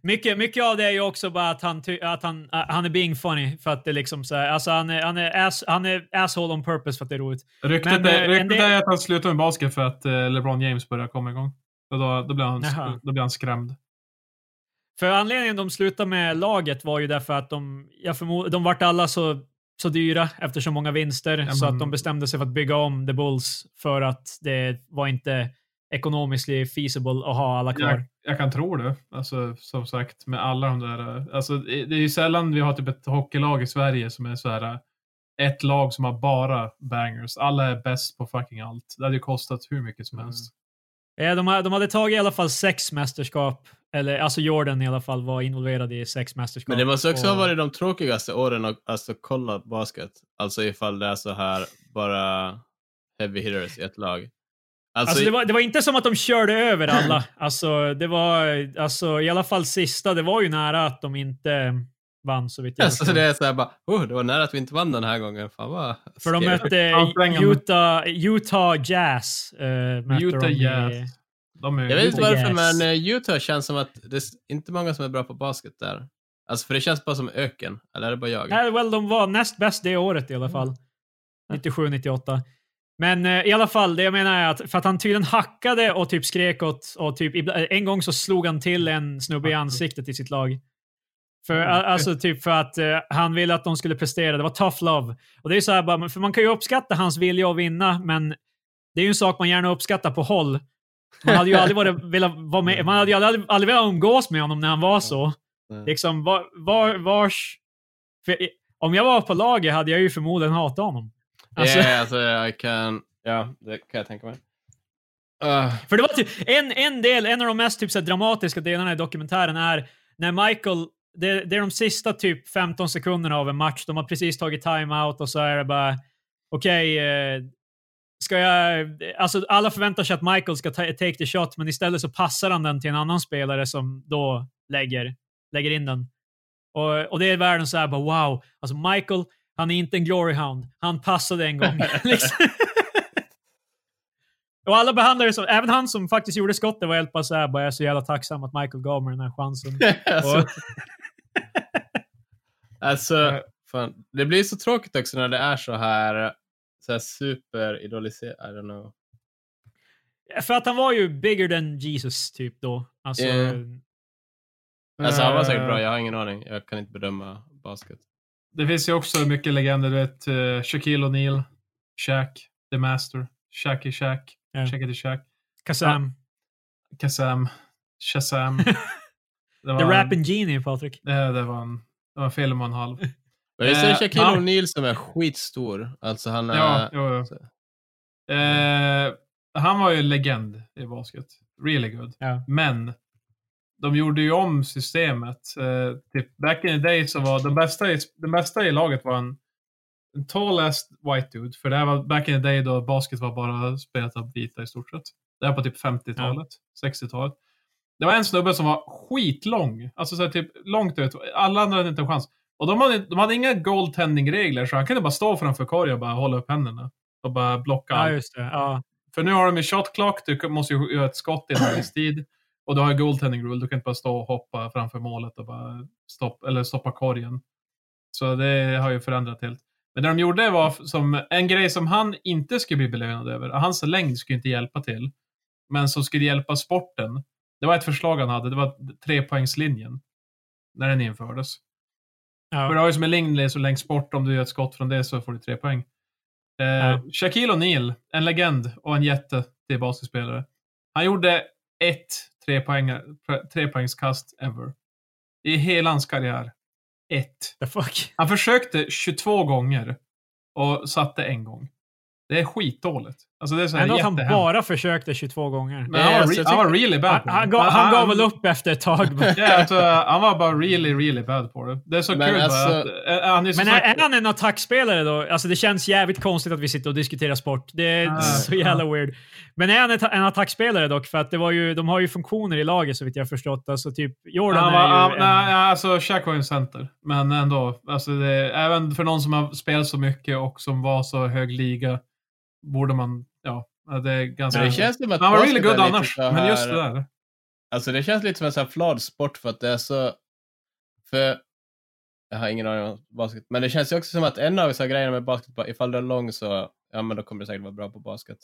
mycket, mycket av det är ju också bara att han, att han, uh, han är being funny. För att det liksom så här, alltså han är, han, är ass, han är asshole on purpose för att det är roligt. Ryktet, men, är, eh, ryktet är att han slutar med basket för att eh, LeBron James börjar komma igång. Och då, då, blir han, då blir han skrämd. För anledningen de slutade med laget var ju därför att de, jag förmod, de vart alla så, så dyra efter så många vinster Ja, så att de bestämde sig för att bygga om The Bulls för att det var inte ekonomiskt feasible att ha alla kvar. Jag, kan tro det. Alltså, som sagt, med alla de där... Alltså, det är ju sällan vi har typ ett hockeylag i Sverige som är så här ett lag som har bara bangers. Alla är bäst på fucking allt. Det hade ju kostat hur mycket som Mm. helst. Eh, De, de hade tagit i alla fall sex mästerskap. Eller alltså Jordan i alla fall var involverad i sex mästerskap. Men det måste också Och- ha varit de tråkigaste åren att alltså, kolla basket. Alltså ifall det är så här, bara heavy hitters i ett lag. Alltså, Alltså det, var, det var inte som att de körde över alla. Alltså, det var, alltså, i alla fall sista, det var ju nära att de inte vann så vitt jag alltså, det är så här bara, oh, det var nära att vi inte vann den här gången. Fan vad För de mötte. Utah, Utah Jazz. Mötte Utah de i- Jazz. De är, Jag vet inte varför, Jazz. men eh, Utah känns som att det är inte många som är bra på basket där. Alltså för det känns bara som öken. Eller är det bara jag? Nej, well, de var näst bäst det året i alla fall. 97, 98. Men eh, i alla fall, det jag menar är att för att han tydligen hackade och typ skrek åt och typ ibla- en gång så slog han till en snubbe i ansiktet i sitt lag. För, Mm. alltså typ för att eh, han ville att de skulle prestera. Det var tough love. Och det är så här bara, för man kan ju uppskatta hans vilja att vinna, men det är ju en sak man gärna uppskattar på håll. Man hade ju aldrig varit, velat vara med, man hade ju aldrig, aldrig velat umgås med honom när han var så. Liksom, var, var, vars... För, om jag var på laget hade jag ju förmodligen hatat honom. Alltså, Ja, alltså jag kan, ja, det kan jag tänka mig. Uh, För det var typ en, en del, en av de mest typ, så dramatiska delarna i dokumentären är när Michael, det, det är de sista typ 15 sekunderna av en match, de har precis tagit timeout och så är det bara okej, eh, ska jag, alltså alla förväntar sig att Michael ska ta, take the shot, men istället så passar han den till en annan spelare som då lägger, lägger in den. Och, och det är världen så här bara wow, alltså Michael, han är inte en glory hound. Han passade en gång. liksom. Och alla behandlar det som, även han som faktiskt gjorde skottet var helt bara så här, bara jag är så jävla tacksam att Michael gav mig den här chansen. alltså, alltså fan, det blir så tråkigt också när det är så här, så här super-idoliserat, I don't know. för att han var ju bigger than Jesus typ då. Alltså, Yeah. Alltså han var säkert bra, jag har ingen aning. Jag kan inte bedöma basket. Det finns ju också mycket legender. Du vet, uh, Shaquille O'Neal, Shaq, The Master, Shacky Shack, Ja. Shacky the Shack, Kazam. Kazam, Shazam. Det The Rapping Genie, Patrik. Det, det var en, det var en film och en halv. Men visst är det Eh, Shaquille ja. O'Neal som är skitstor? Alltså han är... Ja, jo, jo. Eh, han var ju en legend i basket. Really good. Ja. Men de gjorde ju om systemet. Eh, typ back in the day så var den bästa i, den bästa i laget var en, en tallest white dude. För det här var back in the day då basket var bara spelat av vita i stort sett. Det här på typ 50-talet, 60-talet. Det var en snubbe som var skitlång. Alltså så här, typ långt ut. Alla andra hade inte en chans. Och de hade, de hade inga goaltending-regler så han kunde bara stå framför korgen och bara hålla upp händerna. och bara blocka Ja, just det. Ja. För nu har de ju shot clock, du måste ju göra ett skott i en viss tid. Och du har goaltending rule, du kan inte bara stå och hoppa framför målet och bara stopp, eller stoppa korgen. Så det har ju förändrat helt. Men det de gjorde var som en grej som han inte skulle bli belönad över. Hans längd skulle inte hjälpa till. Men som skulle hjälpa sporten. Det var ett förslag han hade, det var trepoängslinjen. När den infördes. För Ja. det har ju som en längd så längst bort, om du gör ett skott från det så får du tre poäng. Eh, Ja. Shaquille O'Neal, en legend och en jätte till basketspelare. Han gjorde ett trepoäng, trepoängskast ever. I hela hans karriär. Ett. Han försökte 22 gånger och satte en gång. Det är skitdåligt. Alltså det är Ändå att han bara försökte 22 gånger. Men han, var alltså, re- han var really bad Han, på det. han, gav, han gav väl upp efter ett tag. men- Ja, alltså, han var bara really, really bad på det. Det är så Men kul alltså- att... äh, han är så Men är, sagt- är han en attackspelare då? Alltså det känns jävligt konstigt att vi sitter och diskuterar sport. Det är Ah, så jävla weird. Men är han ett- en attackspelare dock? För att det var ju, de har ju funktioner i laget så vitt jag har förstått. Alltså typ Jordan Han var, är ju han, en, nej, alltså Shaq var ju en center. Men ändå. Alltså det, även för någon som har spelat så mycket och som var så hög liga borde man... Ja, det är ganska... Men det känns som att han var really good annars, så men just här- det där. Alltså det känns lite som en sån här flawed sport för att det är så... För... Jag har ingen aning om basket. Men det känns ju också som att en av så här grejerna med basket, ifall du är lång så, ja men då kommer du säkert vara bra på basket.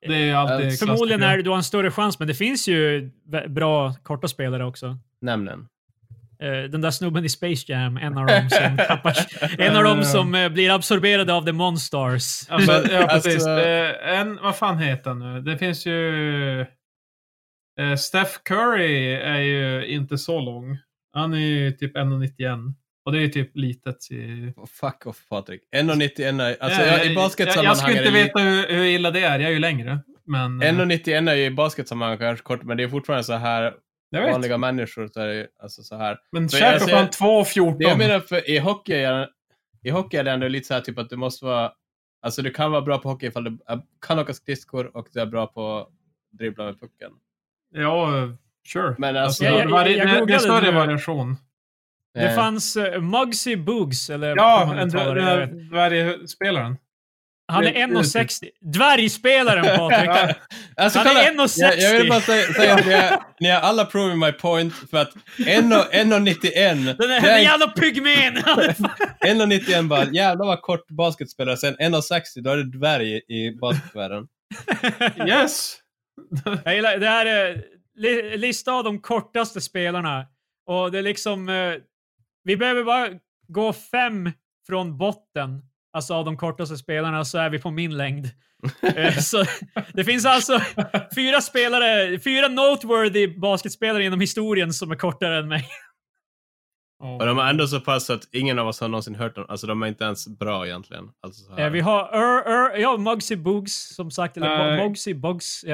Det är ju alltid Alltså, Förmodligen är du har en större chans, men det finns ju bra korta spelare också. Nämn den. Eh, den där snubben i Space Jam, en av dem som, tappar, en av dem som eh, blir absorberade av The Monstars. Alltså, ja, precis. Alltså- en, vad fan heter han nu? Det finns ju... Steph Curry är ju inte så lång. Han är ju typ 1,91. Och det är ju typ litet i... Oh, fuck off Patrik. 1,91 är... Alltså jag, i jag, basketsammanhang jag skulle är inte veta hur, hur illa det är. Jag är ju längre. Men... eh, 1,91 är ju i basketsammanhang kanske kort, men det är fortfarande så här jag vet. vanliga människor så är det ju alltså så här. Men jag ser- fan 2,14. Det jag menar för i hockey är, i hockey är det ändå lite så här typ att du måste vara, alltså du kan vara bra på hockey ifall du kan åka skridskor och du är bra på att dribbla med pucken. Ja, sure. Men alltså, Jag- jag- vari- jag det- det är större variation. Det eh, fanns uh, Muggsy Boogs, eller Ja, man en uttalar det, jag vet. dvärgspelaren. Han är det- 1,60. Dvärgspelaren Patrik! alltså, Han kolla, är 1,60. Jag, jag vill bara säga, säga att ni är, ni är alla proving my point för att 1,91 Den det här är- jävla pygmén! 1,91 bara, jävlar vad kort basketspelare, sen 1,60 då är det dvärg i, i basketvärlden. Yes! Jag gillar, det här är li, lista av de kortaste spelarna. Och det är liksom... eh, vi behöver bara gå fem från botten, alltså av de kortaste spelarna, så är vi på min längd. Eh, så det finns alltså fyra spelare, fyra noteworthy basketspelare genom historien som är kortare än mig. Och de är ändå så pass att ingen av oss har någonsin hört dem, alltså de är inte ens bra egentligen. Alltså så här. Eh, vi har Ur, Ur, ja, Muggsy Boogs, som sagt. Eller Nej. Muggsy Bugs.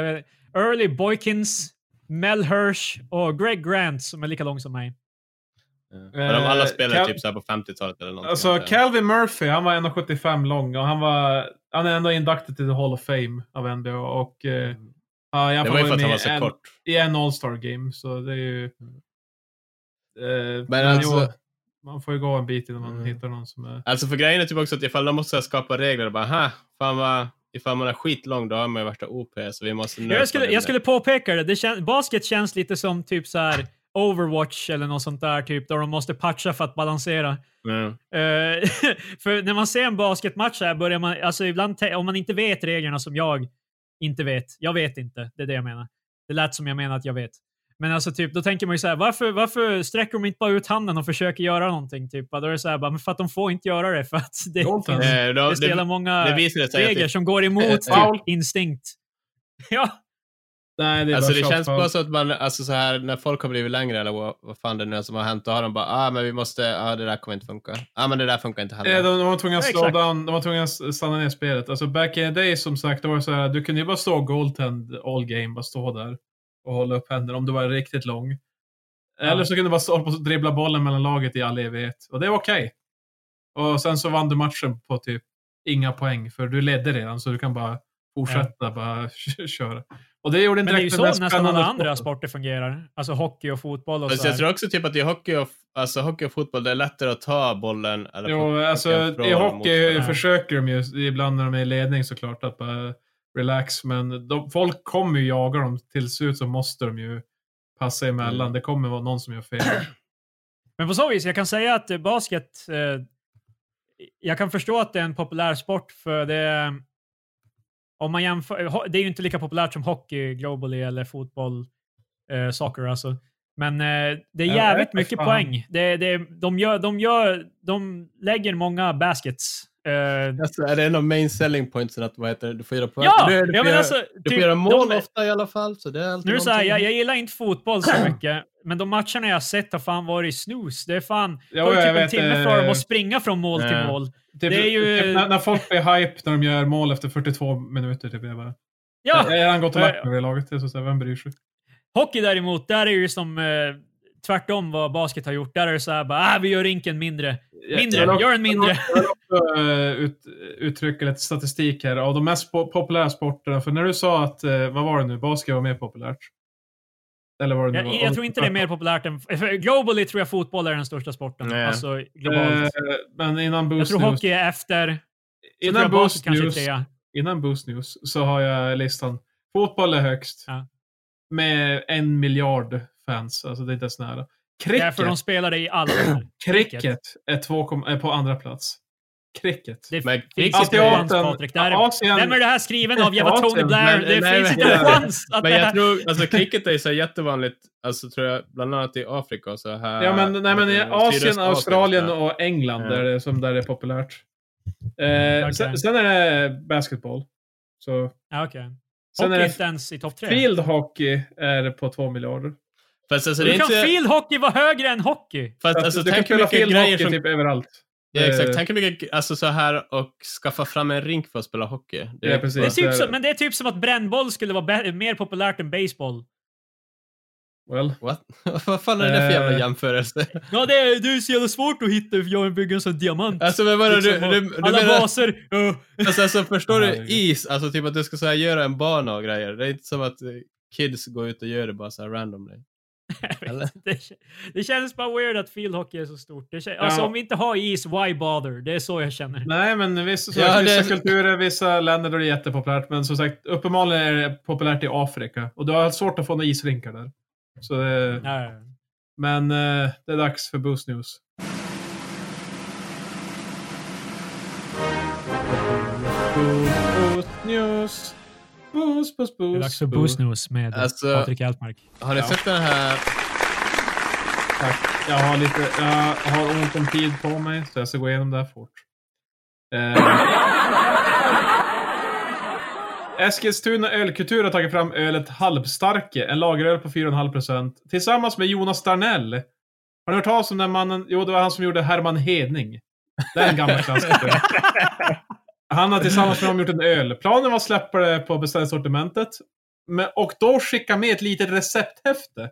Early Boykins, Mel Hirsch och Greg Grant som är lika lång som mig. Ja. Och de alla Eh, spelar Cal- typ så här på 50-talet eller någonting. Alltså Calvin Murphy, han var 1,75 lång och han var... Han är ändå inducted till the Hall of Fame av NBA och... Eh, ja, i alla det var ju för att han var så en, kort. I en All-Star game, så det är ju... Eh, men alltså- jo, man får ju gå en bit innan man Mm. hittar någon som är... Alltså för grejen är typ också att ifall de måste skapa regler bara, ha, fan vad, ifall man är skitlång då har man ju värsta OP så vi måste Jag skulle, jag skulle påpeka det. det kän, basket känns lite som typ så här Overwatch eller något sånt där, typ, där de måste patcha för att balansera. Mm. Eh, för när man ser en basketmatch här börjar man, alltså ibland, om man inte vet reglerna som jag inte vet. Jag vet inte, det är det jag menar. Det lät som jag menar att jag vet. Men alltså typ, då tänker man ju så här, varför, varför sträcker de inte bara ut handen och försöker göra någonting? Typ? Då är det så här, bara, men för att de får inte göra det, för att det Goaltend. finns Eh, det spelar det, många det att regler det, som går emot typ, instinkt. Ja, Nej, det är alltså bara det känns bara så att man, alltså så här när folk har blivit längre eller vad, vad fan det nu är som har hänt, då har de bara, ah men vi måste, ah det där kommer inte funka. Ah men det där funkar inte Eh, heller. De, de var tvungna att Ja, slow exakt. down, de var tvungna att stanna ner spelet. Alltså back in the day som sagt, det var så här, du kunde ju bara stå goaltend all game, bara stå där och hålla upp händerna om du var riktigt lång. Eller så kunde du bara stå och dribbla bollen mellan laget i all evighet. Och det var okej. Och sen så vann du matchen på typ inga poäng, för du ledde redan så du kan bara fortsätta bara köra. Och det gjorde Men inte det är ju så nästan alla andra sporter fungerar. Alltså hockey och fotboll och Fast så jag tror också typ att i hockey och, alltså, hockey och fotboll, det är lättare att ta bollen. Eller Jo, alltså i hockey försöker de ju ibland när de är i ledning såklart att bara relax, men de, folk kommer ju jaga dem. Till slut så måste de ju passa emellan. Mm. Det kommer vara någon som gör fel. Men på så vis, jag kan säga att basket, eh, jag kan förstå att det är en populär sport för det, om man jämför, det är ju inte lika populärt som hockey globally eller fotboll, eh, soccer alltså. Men eh, det är Ja, jävligt för mycket fan. poäng. Det, det, de, gör, de, gör, de lägger många baskets. Eh, Alltså, är det en av main selling pointsen att vad heter du får göra poäng? ja! du, du, ja göra, alltså, du typ, får göra mål de- ofta i alla fall, så det är alltid Nu så här, jag, jag gillar inte fotboll så mycket, men de matcherna jag har sett har fan varit snus. Det är fan, Jo, det jag typ en vet, timme eh, för dem att springa från mål till ja. mål. Typ, Det är ju- när, när folk blir hype när de gör mål efter 42 minuter. Typ, jag bara, Ja! Jag har redan gått och lagt vid det laget. Det är så så vem bryr sig? Hockey däremot, där är ju som eh, tvärtom vad basket har gjort. Där är det så här bara, ah, vi gör rinken mindre. Mindre, Jag gör den mindre. Jag vill också eh, ut, uttrycka lite statistik här. Av de mest po- populära sporterna. För när du sa att, eh, vad var det nu, basket var mer populärt? Eller var det? Jag, jag tror inte det är mer populärt än... Globally tror jag fotboll är den största sporten. Nej. Alltså globalt. Eh, men innan jag Boost tror News, hockey är efter. Tror innan jag Boost News, innan Boost News så har jag listan. Fotboll är högst. Ja. Med en miljard fans. Alltså det är inte ens nära. Cricket, Därför de spelar det i alla cricket är, två, kom- är på andra plats. Cricket. Det Men finns ju- chans, Patrik. Där är, Asien, vem är det här skriven av? Jävla Tony Asien, Blair. men- det nej, finns inte en chans att Men jag tror, alltså cricket är så jättevanligt, alltså tror jag, bland annat i Afrika och så här. Ja, men, nej, men i Asien, Australien och England Ja. där det, som där det är populärt. Eh, sen, sen är det basketboll. Så, Ja, okej. sen Hockey är inte ens i topp tre. field hockey är på två miljarder. Fast alltså, det är kan inte... field hockey vara högre än hockey? Fast Att alltså, du kan spela field hockey som... typ överallt. Ja, exakt. Tänk hur mycket, alltså så här och skaffa fram en rink för att spela hockey. Det Ja, precis. Det är typ som, men det är typ som att brännboll skulle vara mer populärt än baseball. Well, What? Vad fan är det för jävla Eh. jämförelse? Ja, det är, det är så jävla svårt att hitta för jag bygger en sån diamant. Alltså men vadå, du, Liksom, du, och du alla menar... baser. ja. Alltså, alltså förstår du is? Alltså typ att du ska så här, göra en bana och grejer. Det är inte som att eh, kids går ut och gör det bara så här randomly. Det, det känns bara weird att field hockey är så stort. Det kän, Alltså Ja. om vi inte har is, why bother? Det är så jag känner. nej, men vissa, så, Ja, vissa det- kulturer, vissa länder där det är jättepopulärt. Men som sagt, uppenbarligen är det populärt i Afrika. Och du har svårt att få några isrinkar där. Så det, Ja, Men eh, det är dags för Boost News. Boost News. Boost, boost, det är dags för News med Alltså- Patrik Altmark. Har ni Ja. sett den här... Tack. Jag har lite, jag har ont om tid på mig, så jag ska gå igenom det här fort. Eh, Eskilstuna ölkultur har tagit fram ölet Halvstarke, en lageröl på 4,5% tillsammans med Jonas Darnell. Har ni hört talas om den mannen? Jo, det var han som gjorde Herman Hedning. Det är en gammal klassiker. Han har tillsammans med dem gjort en öl. Planen var att släppa det på beställningssortimentet. Men, och då skicka med ett litet recepthäfte.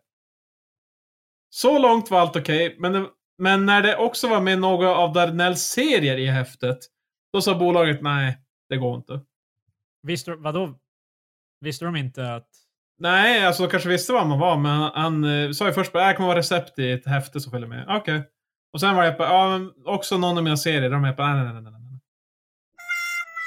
Så långt var allt okej, men, det- men när det också var med några av Darnells serier i häftet, då sa bolaget nej, det går inte. Visste, vadå? Visste de inte att... Nej, alltså de kanske visste vad man var, men han, han eh, sa ju först bara det kommer vara recept i ett häfte som följer med. Okej. Och sen var det bara, ja, men också någon av mina serier, de är nej, nej, nej, nej, nej.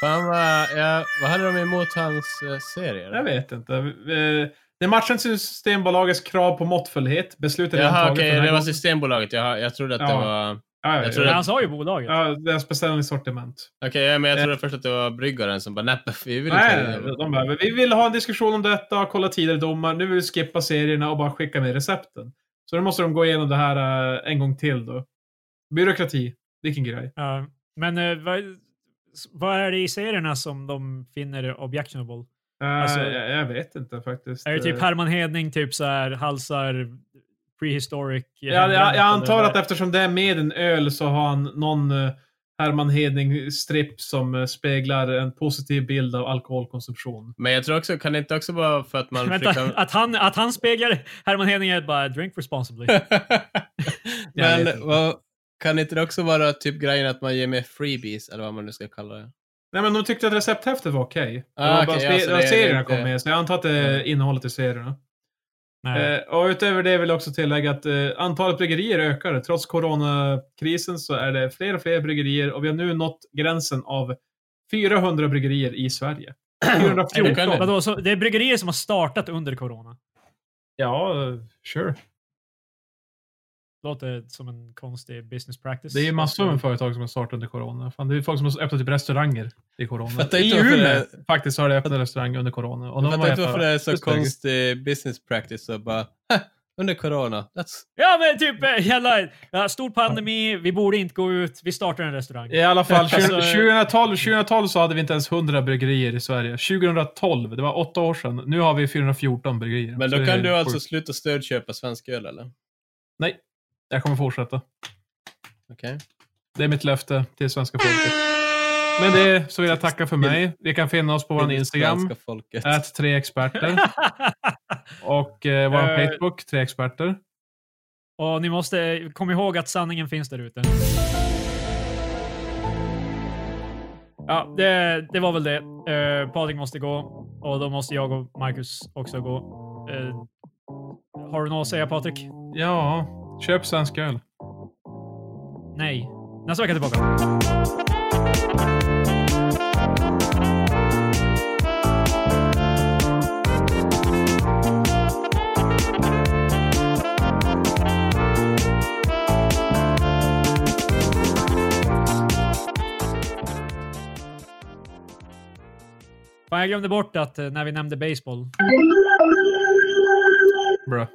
Fan vad, ja, vad hade de emot hans uh, serier? Jag vet inte. Eh, Det matchade Systembolagets krav på måttfullhet. Redan Jaha okej, här det var. Systembolaget. Jag, jag trodde att det Ja. var... Ja, ja, jag Men det- han sa ju bolaget. Ja, deras beställningssortiment. Okej, ja, men jag trodde först att det var bryggaren som bara nej, vi vill inte nej, det." de bara, vi vill ha en diskussion om detta, kolla tidigare domar, nu vill vi skippa serierna och bara skicka med recepten. Så då måste de gå igenom det här eh, en gång till då. Byråkrati, vilken grej. Ja, men eh, vad, vad är det i serierna som de finner objectionable? Eh, Alltså- jag, jag vet inte faktiskt. Är det typ Herman Hedning, typ så här halsar prehistoric? Ja, jag, jag antar att eftersom det är med en öl så har han någon eh, Herman Hedning-stripp som eh, speglar en positiv bild av alkoholkonsumtion. Men jag tror också, kan det inte också vara för att man Vänta, försöker... att, han, att han speglar Herman Hedning är bara drink responsibly. Men vad, kan inte det också vara typ grejen att man ger med freebies, eller vad man nu ska kalla det? Nej, men de tyckte att recepthäftet var okej. Ah, Det var okej, bara ja, spe- så ja, det är serierna inte- kom med, så jag antar att det är innehållet i serierna. Nej. Eh, och utöver det vill jag också tillägga att eh, antalet bryggerier ökar. Trots coronakrisen så är det fler och fler bryggerier och vi har nu nått gränsen av 400 bryggerier i Sverige. Är 414. det, vadå, så det är bryggerier som har startat under corona. Ja, eh, sure. Låter som en konstig business practice. Det är ju massor med företag som har startat under corona. Fan, det är folk som har öppnat typ restauranger i corona. Fattar I inte varför Umeå det- faktiskt har det öppnat restaurang under corona. Och Jag har fattar inte varför det är så Just konstig business practice och bara "Hä, under corona. That's... Ja men typ, eh, jävla, ja, stor pandemi, vi borde inte gå ut, vi startar en restaurang. I alla fall, Alltså, 2012, 2012 så hade vi inte ens 100 bryggerier i Sverige. 2012, det var åtta år sedan. Nu har vi 414 bryggerier. Men då kan du alltså sjukt. sluta stödköpa svensk öl eller? Nej, jag kommer fortsätta. Okej. Det är mitt löfte till svenska folket. Men det så vill jag tacka för mig. Vi kan finna oss på vår Instagram, ät tre experter. Och eh, vår Eh. Facebook, tre experter. Och ni måste komma ihåg att sanningen finns där ute. Ja, det, det var väl det. Uh, Patrik måste gå och då måste jag och Marcus också gå. Eh, har du något att säga Patrik? Ja, köp svensk öl. Nej. Nästa vecka tillbaka. Fan, jag glömde bort att eh, när vi nämnde baseball. Bra.